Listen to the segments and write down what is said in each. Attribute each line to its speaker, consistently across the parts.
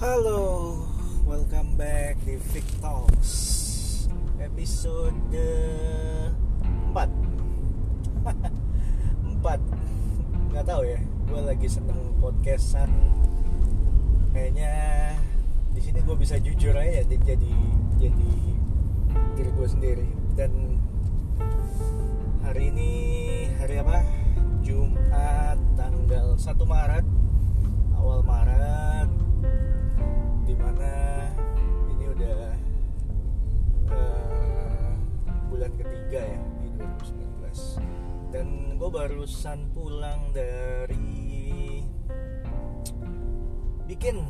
Speaker 1: Halo, welcome back di Vic Talks episode 4 4 nggak tahu ya gue lagi seneng podcastan. Kayaknya di sini gue bisa jujur aja jadi jadi jadi diri gue sendiri. Dan hari ini hari apa? Jumat tanggal 1 Maret awal Maret di mana ini udah eh, bulan ketiga ya di 2019 dan gue barusan pulang dari bikin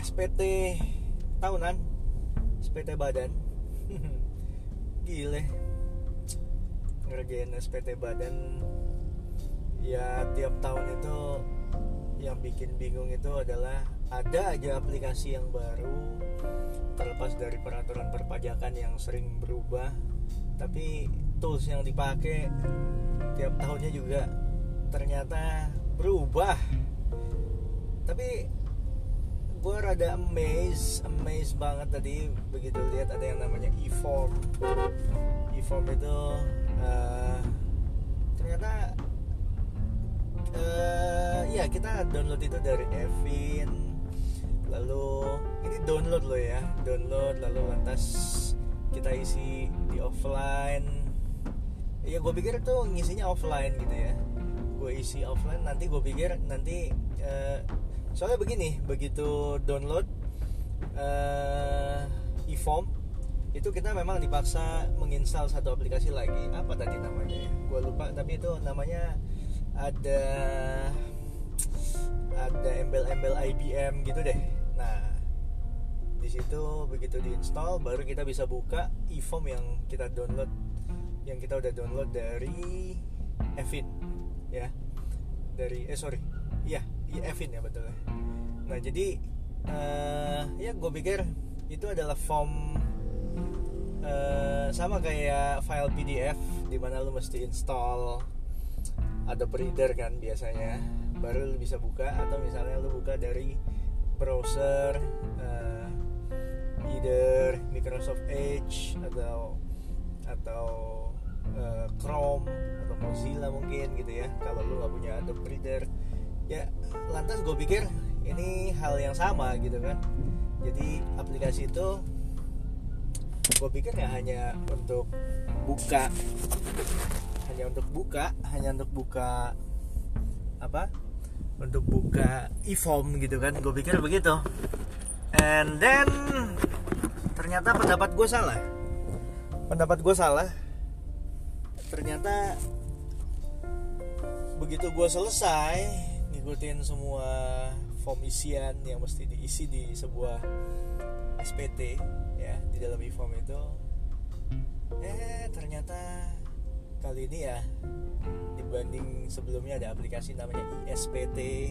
Speaker 1: SPT tahunan SPT badan. Gile. Ngerjain SPT badan ya tiap tahun itu yang bikin bingung itu adalah ada aja aplikasi yang baru terlepas dari peraturan perpajakan yang sering berubah tapi tools yang dipakai tiap tahunnya juga ternyata berubah. Tapi gue rada amazed amazed banget tadi begitu lihat ada yang namanya e-form. E-form itu uh, ternyata uh, ya kita download itu dari Evin. Lalu ini download loh ya. Download lalu lantas kita isi di offline. Ya gue pikir itu ngisinya offline gitu ya. Gue isi offline nanti gue pikir nanti uh, soalnya begini begitu download uh, e-form itu kita memang dipaksa menginstal satu aplikasi lagi. Apa tadi namanya ya? Gue lupa tapi itu namanya ada ada embel-embel IBM gitu deh. Nah, di situ begitu diinstal baru kita bisa buka e-form yang kita download yang kita udah download dari Evin ya. Dari eh sorry. Iya, iya Evin ya betul. Nah, jadi uh, ya gue pikir itu adalah form uh, sama kayak file PDF di mana lu mesti install ada Reader kan biasanya. Baru lu bisa buka atau misalnya lu buka dari browser uh, either Microsoft Edge atau atau uh, Chrome atau Mozilla mungkin gitu ya. Kalau lu nggak punya Adobe Reader ya lantas gue pikir ini hal yang sama gitu kan. Jadi aplikasi itu gue pikir ya hanya untuk buka hanya untuk buka hanya untuk buka apa? Untuk buka e-form gitu kan. Gue pikir begitu. And then ternyata pendapat gue salah. Pendapat gue salah. Ternyata begitu gue selesai ngikutin semua form isian yang mesti diisi di sebuah SPT ya di dalam e-form itu eh ternyata kali ini ya dibanding sebelumnya ada aplikasi namanya ISPT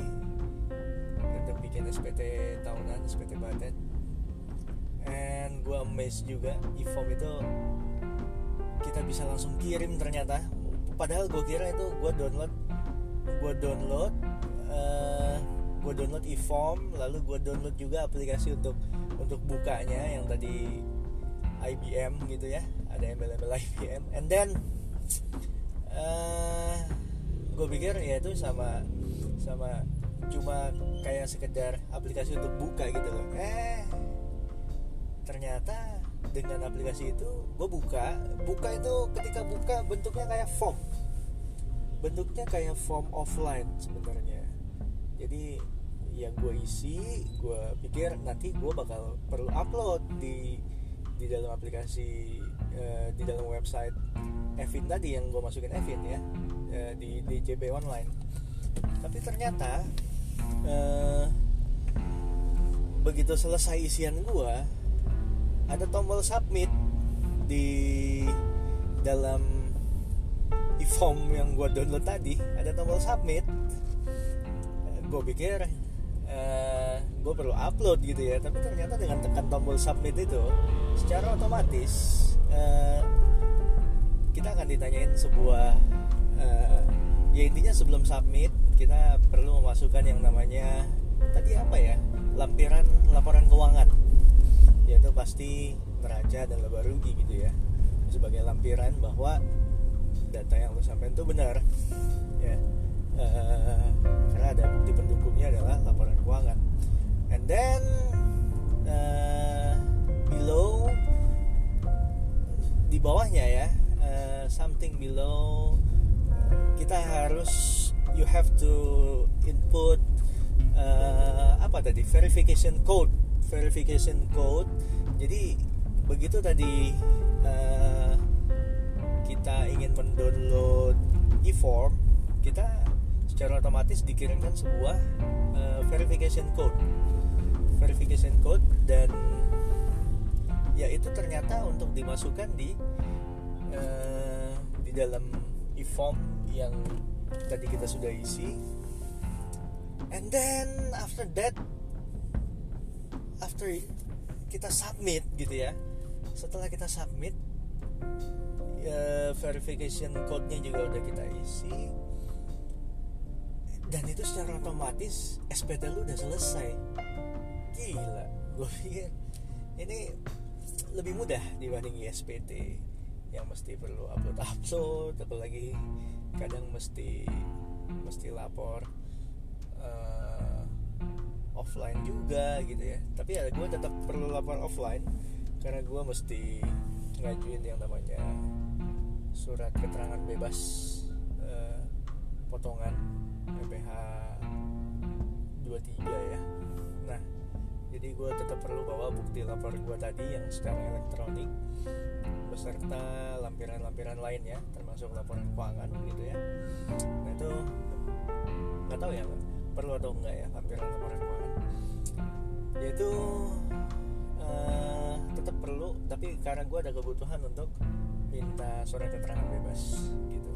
Speaker 1: untuk bikin SPT tahunan SPT badan and gue amazed juga e-form itu kita bisa langsung kirim ternyata. Padahal gue kira itu gue download gue download uh, gue download e-form lalu gue download juga aplikasi untuk untuk bukanya yang tadi IBM gitu ya. Ada embel-embel IBM and then uh, gue pikir ya itu sama sama cuma kayak sekedar aplikasi untuk buka gitu loh. Eh ternyata dengan aplikasi itu gue buka buka itu ketika buka bentuknya kayak form. Bentuknya kayak form offline sebenarnya. Jadi yang gue isi gue pikir nanti gue bakal perlu upload di di dalam aplikasi uh, di dalam website Evin tadi yang gue masukin Evin ya uh, di di JB online. Tapi ternyata uh, begitu selesai isian gue ada tombol submit di dalam e-form yang gue download tadi. Ada tombol submit. Gue pikir uh, gue perlu upload gitu ya. Tapi ternyata dengan tekan tombol submit itu secara otomatis uh, kita akan ditanyain sebuah uh, ya intinya sebelum submit kita perlu memasukkan yang namanya tadi apa ya? Lampiran laporan keuangan. Yaitu pasti neraca dan laba rugi gitu ya. Sebagai lampiran bahwa data yang lu sampaikan itu benar ya. Uh, karena ada bukti pendukungnya adalah laporan keuangan. And then uh, below di bawahnya ya uh, something below kita harus you have to input uh, apa tadi verification code verification code. Jadi begitu tadi uh, kita ingin mendownload e-form kita secara otomatis dikirimkan sebuah uh, verification code. Verification code dan ya itu ternyata untuk dimasukkan di uh, di dalam e-form yang tadi kita sudah isi. And then after that after kita submit gitu ya setelah kita submit ya, verification code-nya juga udah kita isi. Dan itu secara otomatis SPT lu udah selesai. Gila gue pikir ini lebih mudah dibanding ISPT yang mesti perlu upload upload lagi kadang mesti mesti lapor uh, offline juga gitu ya. Tapi ya gue tetap perlu lapor offline karena gue mesti ngajuin yang namanya surat keterangan bebas uh, potongan PPH 23 ya nah jadi gue tetap perlu bawa bukti lapor gue tadi yang secara elektronik beserta lampiran-lampiran lainnya termasuk laporan keuangan gitu ya. Nah itu nggak tahu ya perlu atau enggak ya lampiran laporan keuangan? Yaitu uh, tetap perlu tapi karena gue ada kebutuhan untuk minta surat keterangan bebas gitu.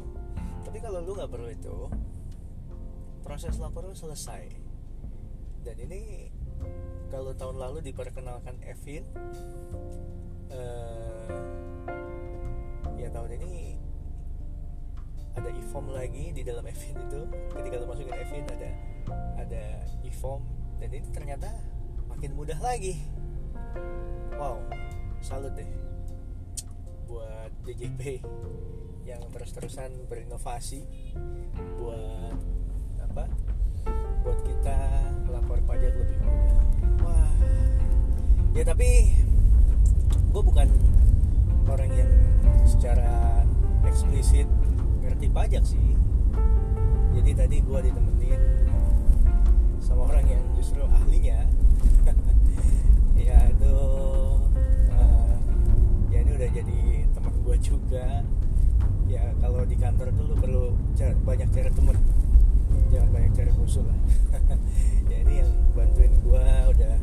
Speaker 1: Tapi kalau lu nggak perlu itu proses lapor lu selesai. Dan ini kalau tahun lalu diperkenalkan Evin uh, ya tahun ini ada e-form lagi di dalam Evin itu. Ketika lo masukin Evin ada ada e-form. Dan ini ternyata makin mudah lagi. Wow salut deh buat DJP yang terus-terusan berinovasi buat apa buat kita lapor pajak lebih ya tapi gue bukan orang yang secara eksplisit ngerti pajak sih. Jadi tadi gue ditemenin sama orang yang justru ahlinya. Ya itu uh, ya ini udah jadi teman gue juga. Ya kalau di kantor tuh lu perlu banyak cari temen. Jangan banyak cari musuh lah. Ya ini yang bantuin gue udah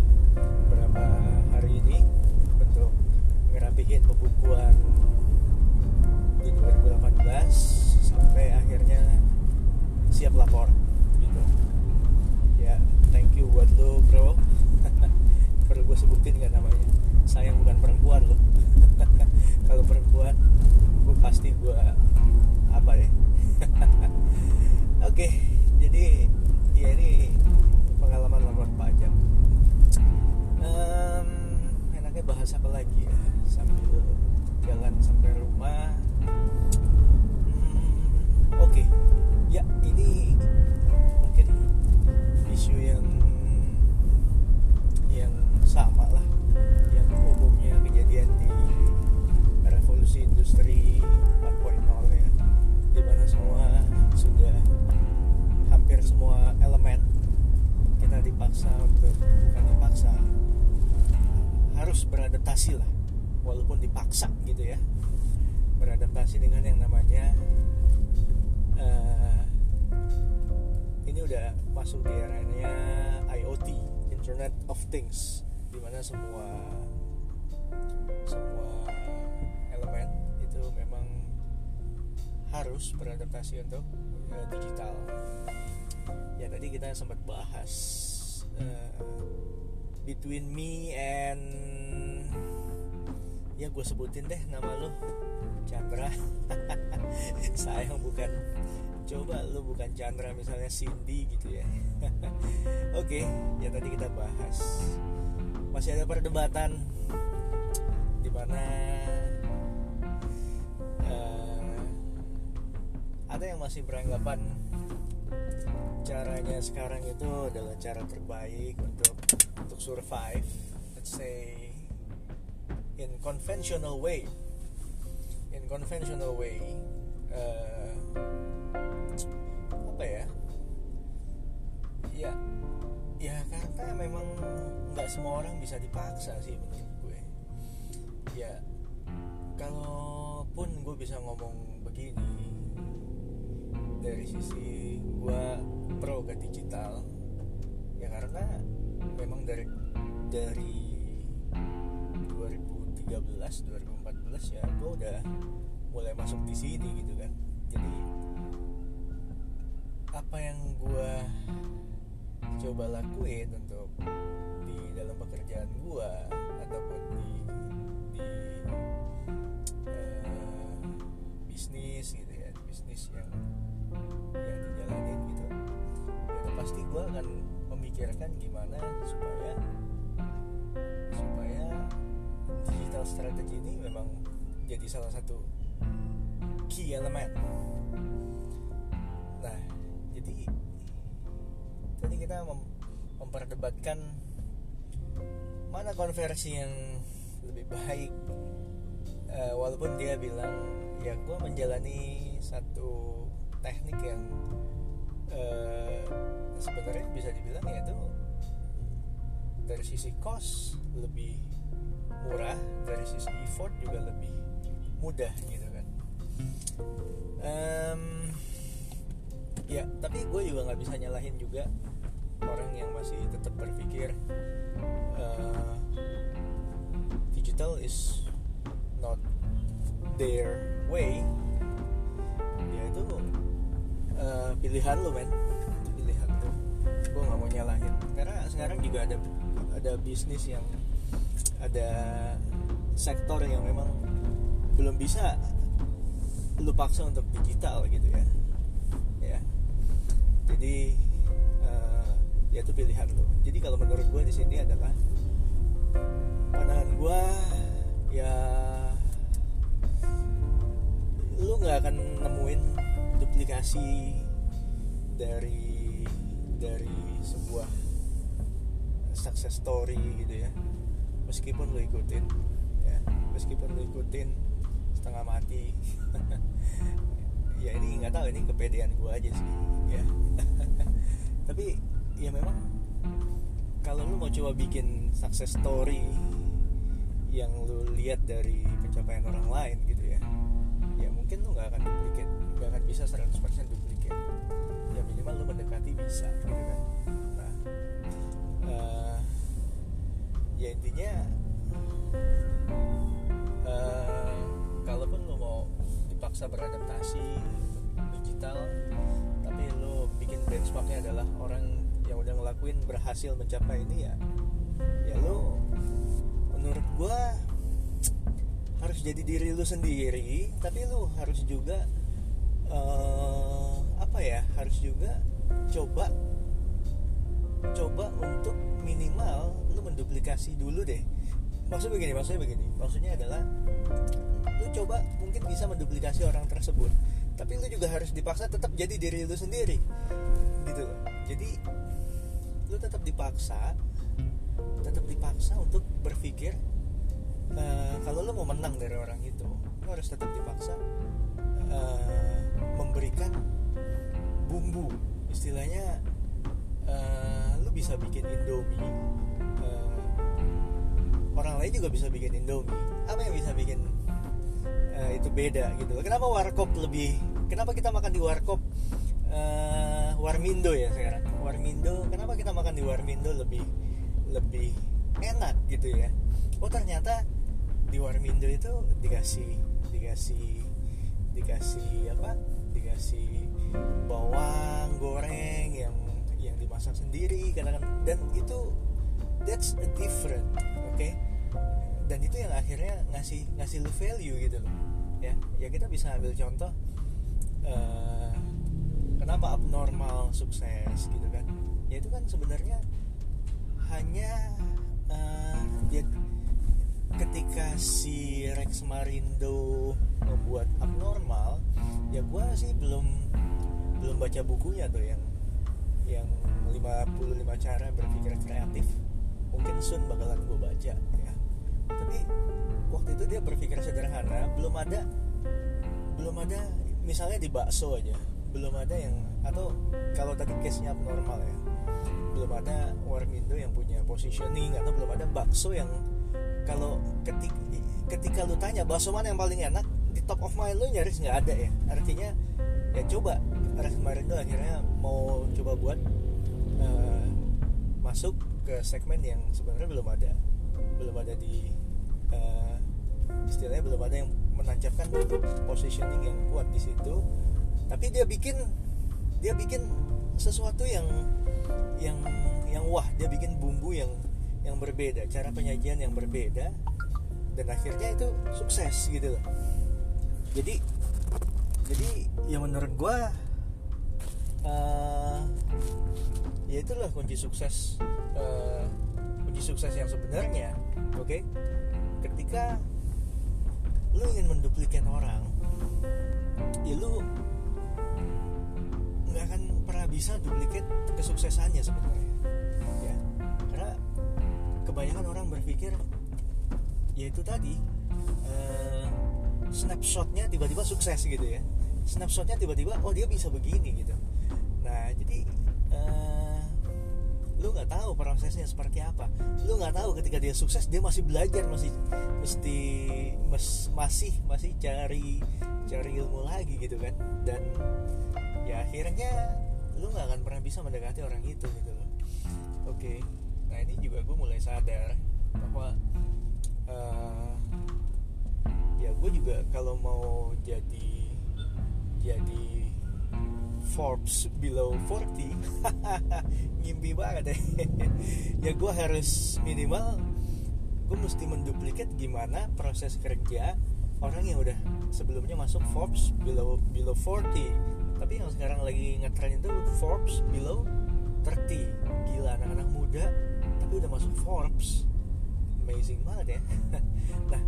Speaker 1: berapa hari ini untuk ngerapihin pembukuan di 2018 sampai akhirnya siap lapor gitu. Ya thank you buat lo bro. Perlu gue sebutin gak namanya? Sayang bukan perempuan lo kalau perempuan gue pasti gue apa ya? Oke jadi ya ini pengalaman lapor pajak um, enaknya bahas apa lagi ya? Sambil jalan sampai rumah. Hmm, oke. Okay. ya ini mungkin isu yang yang sama lah. Yang umumnya kejadian di revolusi industri 4.0 ya. Di mana semua sudah hampir semua elemen kita dipaksa untuk bukan dipaksa harus beradaptasi lah. Walaupun dipaksa gitu ya. Beradaptasi dengan yang namanya uh, ini udah masuk di eranya IoT Internet of Things di mana semua semua elemen itu memang harus beradaptasi untuk uh, digital ya tadi kita sempat bahas uh, between me and ya gue sebutin deh nama lo Chandra. Sayang bukan coba lu bukan Chandra misalnya Cindy gitu ya. Oke okay, ya tadi kita bahas masih ada perdebatan di mana uh, ada yang masih beranggapan caranya sekarang itu adalah cara terbaik untuk untuk survive let's say in conventional way. In conventional way uh, apa ya? Ya ya karena memang nggak semua orang bisa dipaksa sih menurut gue. Ya kalaupun gue bisa ngomong begini dari sisi gue pro ke digital. Ya karena memang dari dari 2013 2014 ya gue udah mulai masuk di sini gitu kan. Jadi apa yang gue coba lakuin untuk di dalam pekerjaan gue ataupun di di uh, bisnis gitu ya bisnis yang yang pasti gue akan memikirkan gimana supaya supaya digital strategy ini memang jadi salah satu key element. Nah jadi tadi kita mem memperdebatkan mana konversi yang lebih baik. Uh, walaupun dia bilang ya gue menjalani satu teknik yang uh, sebenarnya bisa dibilang ya itu dari sisi cost lebih murah dari sisi effort juga lebih mudah gitu kan. Um, ya tapi gue juga nggak bisa nyalahin juga orang yang masih tetap berpikir uh, digital is not their way uh, pilihan lo men. Pilihan lo gue nggak mau nyalahin. Karena sekarang juga ada ada bisnis yang ada sektor yang memang belum bisa lu paksa untuk digital gitu ya. Ya. Jadi uh, ya itu pilihan lu. Jadi kalau menurut gue di sini adalah pandangan gue ya lu nggak akan nemuin duplikasi dari dari sebuah success story gitu ya. Meskipun lu ikutin ya. Meskipun lu ikutin setengah mati. Ya ini nggak tahu ini kepedean gue aja sih ya. Tapi ya memang kalau lu mau coba bikin success story yang lu lihat dari pencapaian orang lain gitu ya ya mungkin lu nggak akan duplikat nggak akan bisa 100% duplikat. Ya minimal lu mendekati bisa gitu kan. Nah uh, ya intinya uh, kalaupun lu mau dipaksa beradaptasi digital tapi lu bikin benchmarknya adalah orang yang udah ngelakuin berhasil mencapai ini ya ya lu menurut gua harus jadi diri lu sendiri tapi lu harus juga uh, apa ya harus juga coba coba untuk minimal lu menduplikasi dulu deh. Maksud begini maksudnya begini. Maksudnya adalah lu coba mungkin bisa menduplikasi orang tersebut tapi lu juga harus dipaksa tetap jadi diri lu sendiri gitu. Loh jadi lu tetap dipaksa tetap dipaksa untuk berpikir uh, kalau lu mau menang dari orang itu lu harus tetap dipaksa uh, memberikan bumbu. Istilahnya uh, lu bisa bikin indomie uh, orang lain juga bisa bikin indomie. Apa yang bisa bikin uh, itu beda gitu? Kenapa warkop lebih kenapa kita makan di warkop uh, warmindo ya sekarang? Warmindo kenapa kita makan di warmindo lebih lebih enak gitu ya? Oh ternyata di warmindo itu dikasih dikasih dikasih apa dikasih bawang goreng yang yang dimasak sendiri kadang dan itu that's a different oke okay? dan itu yang akhirnya ngasih ngasih lu value gitu loh ya. Ya kita bisa ambil contoh uh, kenapa abnormal sukses gitu kan? Ya itu kan sebenarnya hanya uh, dia ketika si Rex Marindo membuat abnormal ya gue sih belum belum baca bukunya tuh yang yang 55 cara berpikir kreatif. Mungkin soon bakalan gue baca ya. Tapi waktu itu dia berpikir sederhana belum ada belum ada misalnya di bakso aja belum ada yang atau kalau tadi case nya abnormal ya belum ada Warmindo yang punya positioning atau belum ada bakso yang kalau ketika ketika lu tanya bakso mana yang paling enak? Di top of mind lu nyaris nggak ada ya. Artinya ya coba. Kemarin tuh akhirnya mau coba buat uh, masuk ke segmen yang sebenarnya belum ada. Belum ada di uh, istilahnya belum ada yang menancapkan positioning yang kuat di situ. Tapi dia bikin dia bikin sesuatu yang yang yang wah. Dia bikin bumbu yang yang berbeda cara penyajian yang berbeda dan akhirnya itu sukses gitu loh jadi jadi yang menurut gue uh, ya itulah kunci sukses uh, kunci sukses yang sebenarnya oke okay? ketika lu ingin menduplikat orang ya lu nggak akan pernah bisa duplikat kesuksesannya sebenarnya ya kebanyakan orang berpikir ya itu tadi uh, snapshotnya tiba-tiba sukses gitu ya. Snapshotnya tiba-tiba oh dia bisa begini gitu. Nah jadi uh, lu nggak tahu prosesnya seperti apa. Lu nggak tahu ketika dia sukses dia masih belajar masih mesti mes, masih masih cari cari ilmu lagi gitu kan. Dan ya akhirnya lu nggak akan pernah bisa mendekati orang itu gitu loh. Oke. okay. Juga gue mulai sadar bahwa uh, ya gue juga kalau mau jadi jadi Forbes below 40 ngimpi banget ya. Ya gue harus minimal gue mesti menduplikat gimana proses kerja orang yang udah sebelumnya masuk Forbes below below 40 tapi yang sekarang lagi ngetren itu Forbes below 30 gila anak-anak muda tapi udah masuk Forbes. Amazing banget ya. Nah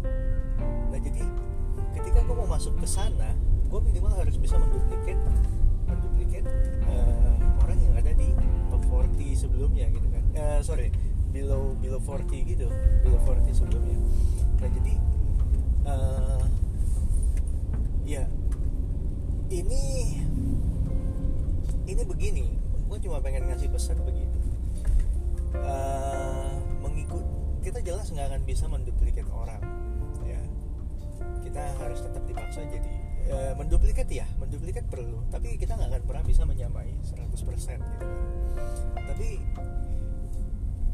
Speaker 1: nah jadi ketika gue mau masuk ke sana gue minimal harus bisa menduplikat menduplikat uh, orang yang ada di top 40 sebelumnya gitu kan. Uh, sorry below below 40 gitu below 40 sebelumnya. Nah jadi uh, ya ini ini begini. Gue cuma pengen ngasih pesan begini uh, mengikut kita jelas nggak akan bisa menduplikat orang ya. Kita harus tetap dipaksa jadi e, menduplikat ya menduplikat perlu. Tapi kita nggak akan pernah bisa menyamai 100% gitu kan. Tapi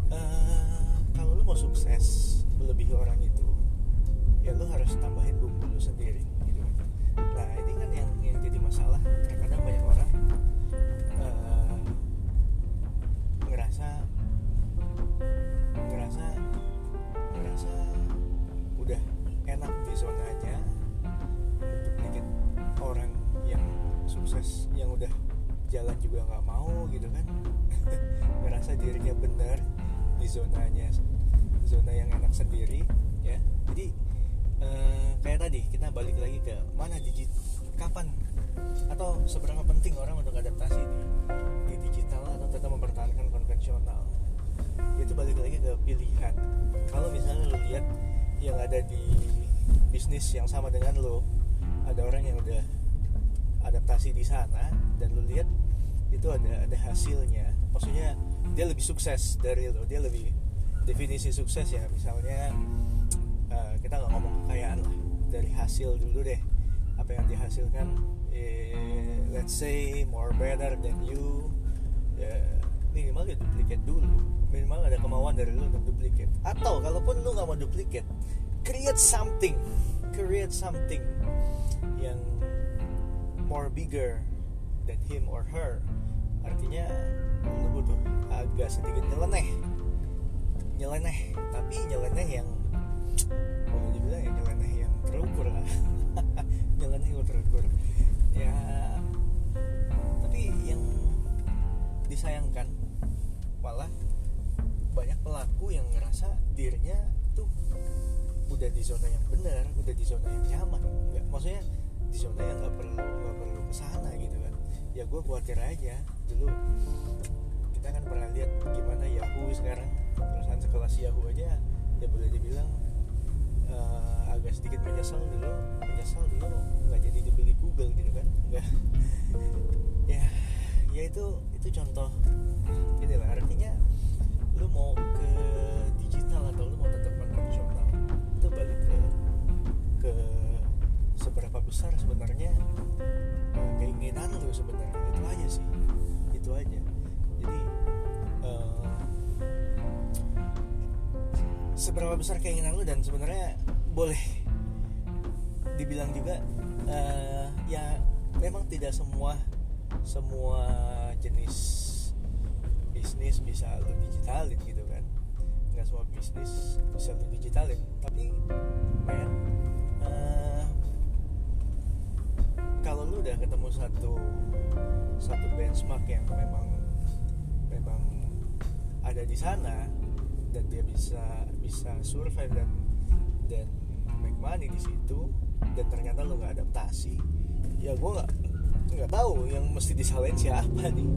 Speaker 1: e, kalau lu mau sukses melebihi orang itu ya lu harus tambahin bumbu lu sendiri gitu kan. Nah ini kan yang yang jadi masalah. Terkadang banyak jalan juga nggak mau gitu kan. Ngerasa dirinya benar di zonanya zona yang enak sendiri ya. Jadi eh, kayak tadi kita balik lagi ke mana digit kapan atau seberapa penting orang untuk adaptasi di, di digital atau tetap mempertahankan konvensional. Itu balik lagi ke pilihan. Kalau misalnya lo lihat yang ada di bisnis yang sama dengan lo ada orang yang udah adaptasi di sana dan lu lihat itu ada ada hasilnya. Maksudnya dia lebih sukses dari lo dia lebih definisi sukses ya. Misalnya uh, kita nggak ngomong kekayaan lah. Dari hasil dulu deh. Apa yang dihasilkan eh, let's say more better than you. Ya, minimal ya duplikat dulu. Minimal ada kemauan dari lu untuk duplikat atau kalaupun lu nggak mau duplikat create something. Create something yang more bigger than him or her artinya lu butuh agak sedikit nyeleneh. Nyeleneh tapi nyeleneh yang boleh dibilang ya nyeleneh yang terukur lah. Nyeleneh yang terukur. Ya tapi yang disayangkan malah banyak pelaku yang ngerasa dirinya tuh udah di zona yang benar udah di zona yang nyaman. Nggak maksudnya di zona yang nggak perlu nggak perlu ke sana gitu kan. Ya gue khawatir aja dulu kita kan pernah lihat gimana Yahoo sekarang. Perusahaan sekelas Yahoo aja ya boleh dibilang uh, agak sedikit menyesal dulu. Menyesal dulu nggak jadi dibeli Google gitu kan. Nggak. Ya ya itu itu contoh. Gitu lah artinya lu mau ke digital atau lu mau tetap konvensional itu balik ke ke seberapa besar sebenarnya uh, keinginan lu sebenarnya. Itu aja sih itu aja. Jadi uh, seberapa besar keinginan lu dan sebenarnya boleh dibilang juga uh, ya memang tidak semua semua jenis bisnis bisa lu digitalin gitu kan. Nggak semua bisnis bisa lu digitalin tapi men kalau lu udah ketemu satu satu benchmark yang memang memang ada di sana dan dia bisa bisa survive dan dan make money di situ dan ternyata lo nggak adaptasi ya gue nggak nggak tahu yang mesti disalahin siapa nih.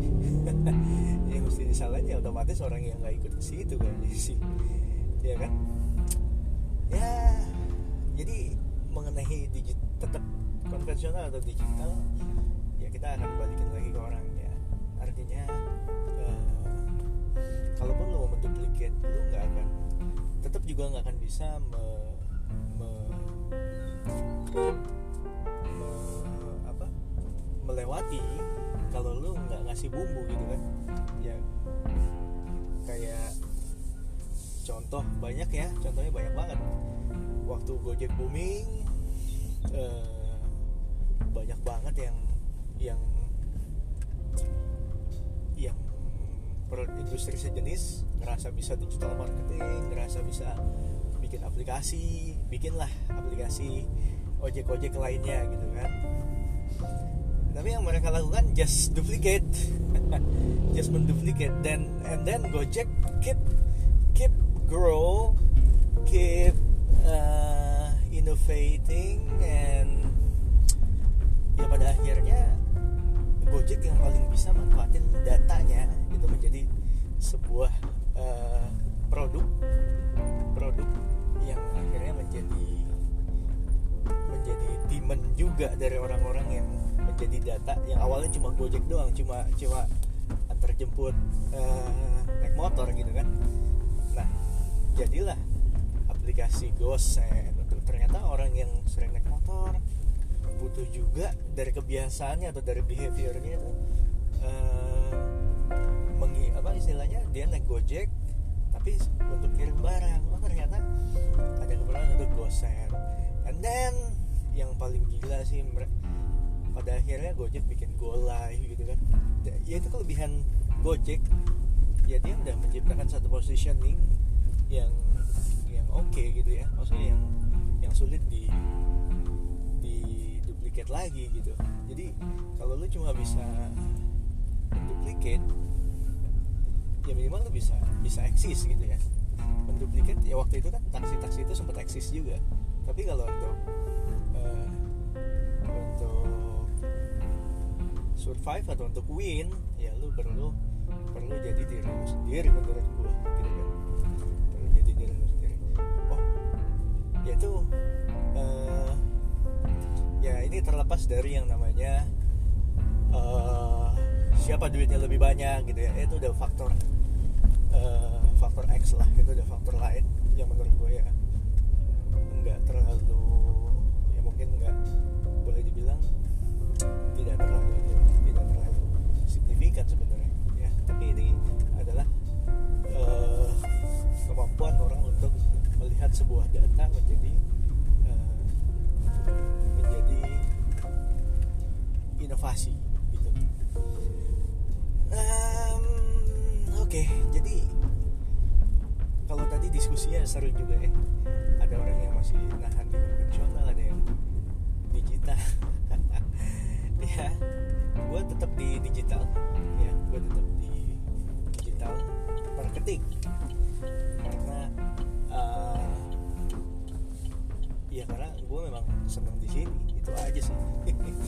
Speaker 1: Yang mesti disalahin ya otomatis orang yang nggak ikut ke situ kan sih ya kan? Ya jadi mengenai digit tetap konvensional atau digital ya kita akan balikin lagi ke orangnya artinya uh, kalaupun lo mau menduplikat lo nggak akan tetap juga nggak akan bisa me, me, me, apa melewati kalau lu nggak ngasih bumbu gitu kan. Ya kayak contoh banyak ya contohnya banyak banget. Waktu Gojek booming eh, banyak banget yang yang yang industri sejenis ngerasa bisa digital marketing ngerasa bisa bikin aplikasi bikinlah aplikasi ojek-ojek lainnya gitu kan. Tapi yang mereka lakukan just duplicate. Just menduplicate. Dan and then Gojek keep keep grow keep uh, innovating and ya pada akhirnya Gojek yang paling bisa manfaatin datanya itu menjadi sebuah uh, produk produk yang akhirnya menjadi menjadi demand juga dari orang-orang yang menjadi data yang awalnya cuma Gojek doang cuma cuma antar jemput uh, naik motor gitu kan. Nah jadilah aplikasi Gosen ternyata orang yang sering naik motor butuh juga dari kebiasaannya atau dari behaviornya itu uh, mengi apa istilahnya dia naik gojek tapi untuk kirim barang. Oh ternyata ada keperluan untuk gosen. And then yang paling gila sih pada akhirnya gojek bikin go live gitu kan. Ya itu kelebihan gojek. Ya dia udah menciptakan satu positioning yang yang oke okay gitu ya. Maksudnya yang yang sulit di duplicate lagi gitu. Jadi kalau lu cuma bisa menduplikat ya minimal lu bisa bisa eksis gitu ya. Menduplikat ya waktu itu kan taksi-taksi itu sempat eksis juga. Tapi kalau untuk uh, untuk survive atau untuk win ya lu perlu perlu jadi diri lu sendiri menurut gua gitu kan. Perlu jadi diri lu sendiri. Oh ya itu uh, ya ini terlepas dari yang namanya uh, siapa duitnya lebih banyak gitu ya. Itu udah faktor uh, faktor X lah itu udah faktor lain yang menurut gue ya. Nggak terlalu ya mungkin nggak boleh dibilang tidak terlalu tidak terlalu signifikan sebenarnya ya. Tapi ini adalah uh, kemampuan orang untuk melihat sebuah data menjadi inovasi gitu. Um, Oke, okay, jadi kalau tadi diskusinya seru juga ya. Ada orang yang masih nahan di konvensional, ada yang digital. ya, gue tetap di digital ya gue tetap di digital marketing karena uh, ya karena gue memang senang di sini itu aja sih.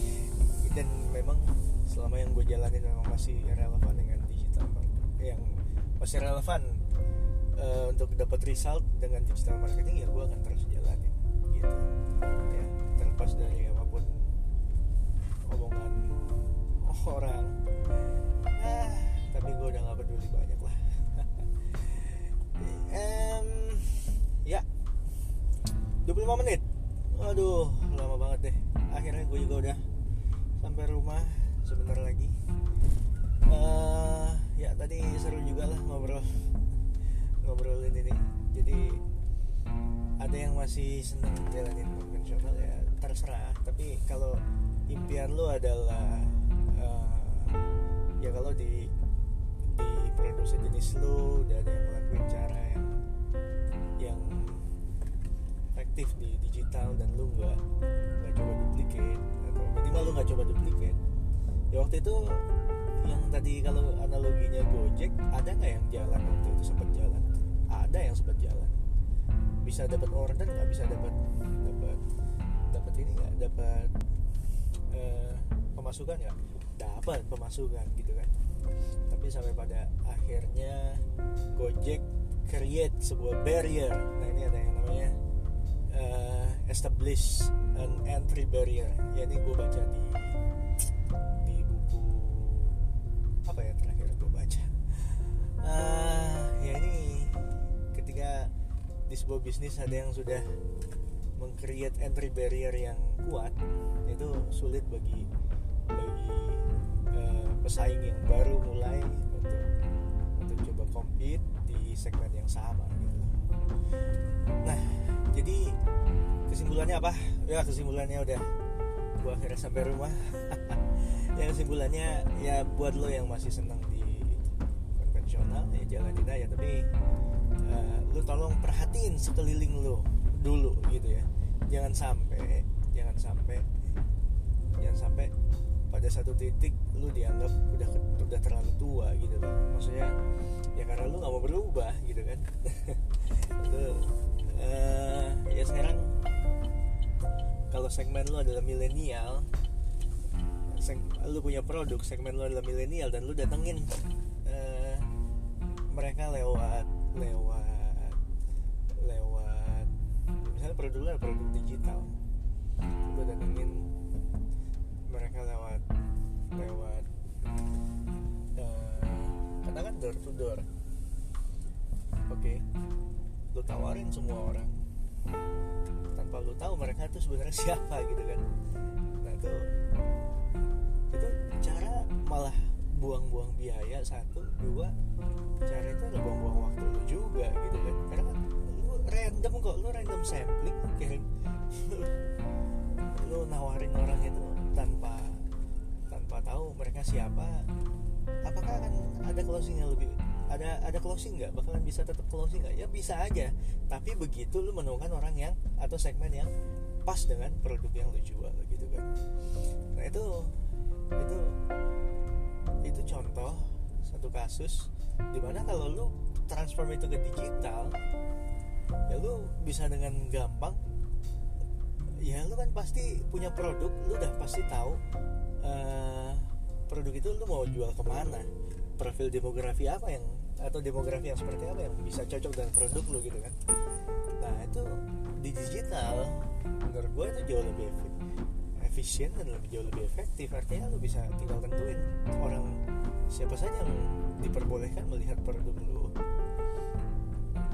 Speaker 1: Dan memang selama yang gue jalanin memang masih relevan dengan digital yang masih relevan uh, untuk dapat result dengan digital marketing ya gue akan terus jalanin gitu. Ya terlepas dari apa pun omongan orang. Ah, tapi gue udah gak peduli banyak lah. Ya 25 menit. Waduh lama banget deh. Akhirnya gue juga udah sampai rumah sebentar lagi. Uh, ya tadi seru juga lah ngobrol ngobrolin ini. Jadi ada yang masih seneng jalanin konvensional ya terserah. Tapi kalau impian lu adalah uh, ya kalau di di produksi jenis lu udah ada yang ngelakuin cara yang yang efektif di digital dan lu nggak nggak coba duplicate atau minimal lu nggak coba duplicate. Ya waktu itu yang tadi kalau analoginya Gojek ada nggak yang jalan waktu itu? Sempat jalan. Ada yang sempat jalan. Bisa dapat order nggak? Bisa dapat dapat dapat ini nggak? Dapat uh, pemasukan nggak? Dapat pemasukan gitu kan. Tapi sampai pada akhirnya Gojek create sebuah barrier. Nah ini ada yang namanya uh, establish an entry barrier ya ini gue baca di di buku apa ya terakhir gue baca uh, ya ini ketika di sebuah bisnis ada yang sudah mengcreate entry barrier yang kuat itu sulit bagi bagi uh, pesaing yang baru mulai untuk untuk coba compete di segmen yang sama gitu. Nah, jadi kesimpulannya apa? Ya kesimpulannya udah. Gua akhirnya sampai rumah. ya kesimpulannya ya buat lo yang masih senang di konvensional ya jalanin aja tapi uh, lu tolong perhatiin sekeliling lu dulu gitu ya. Jangan sampai jangan sampai jangan sampai pada satu titik lu dianggap udah udah terlalu tua gitu loh. Maksudnya ya karena lu nggak mau berubah gitu kan. Lu ya sekarang kalau segmen lu adalah milenial lu punya produk segmen lu adalah milenial dan lu datengin uh, mereka lewat lewat lewat misalnya produk lu produk digital lu datengin mereka lewat lewat uh, katakan door to door oke okay. lu tawarin semua orang tanpa lu tahu mereka itu sebenarnya siapa gitu kan. Nah itu itu cara malah buang-buang biaya satu. Dua cara itu adalah buang-buang waktu lu juga gitu kan. Karena kan lu random kok lu random sampling kirim lu nawarin orang itu tanpa tanpa tahu mereka siapa. Apakah akan ada closingnya lebih ada ada closing nggak? Bakalan bisa tetap closing nggak? Ya bisa aja. Tapi begitu lu menemukan orang yang atau segmen yang pas dengan produk yang lu jual gitu kan. Nah itu itu itu contoh satu kasus di mana kalau lu transform itu ke digital ya lu bisa dengan gampang ya lu kan pasti punya produk lu udah pasti tahu uh, produk itu lu mau jual ke mana profil demografi apa yang atau demografi yang seperti apa yang bisa cocok dengan produk lu gitu kan? Nah itu di digital menurut gue itu jauh lebih efisien dan lebih jauh lebih efektif. Artinya lu bisa tinggal tentuin orang siapa saja yang diperbolehkan melihat produk lu.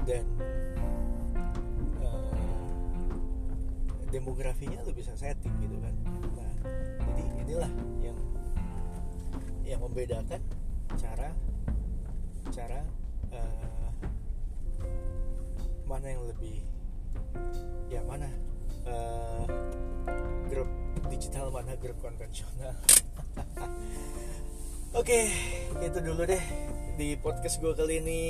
Speaker 1: Dan uh, demografinya lu bisa setting gitu kan. Nah jadi inilah yang yang membedakan cara cara uh, mana yang lebih ya mana uh, grup digital mana grup konvensional. Oke okay, itu dulu deh di podcast gue kali ini.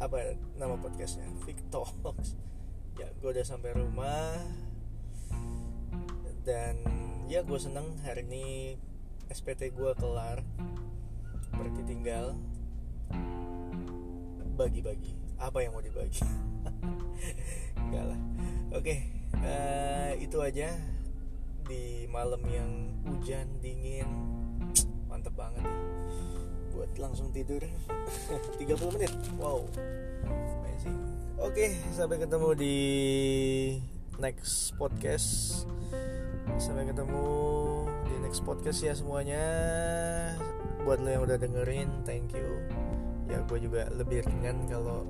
Speaker 1: Apa nama podcastnya? Victox ya gue udah sampai rumah. Dan ya gue seneng hari ini SPT gue kelar berarti tinggal bagi-bagi. Apa yang mau dibagi? Enggak lah. Oke uh, itu aja. Di malam yang hujan dingin mantep banget. Buat langsung tidur. 30 menit. Wow. Amazing. Oke sampai ketemu di next podcast. Sampai ketemu di next podcast ya semuanya buat lo yang udah dengerin thank you ya gue juga lebih ringan kalau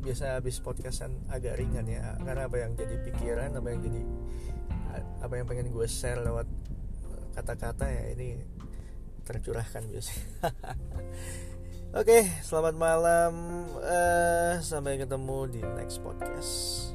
Speaker 1: biasa habis podcastan agak ringan ya karena apa yang jadi pikiran apa yang jadi apa yang pengen gue share lewat kata-kata ya ini tercurahkan biasanya Oke, selamat malam. Uh, sampai ketemu di next podcast.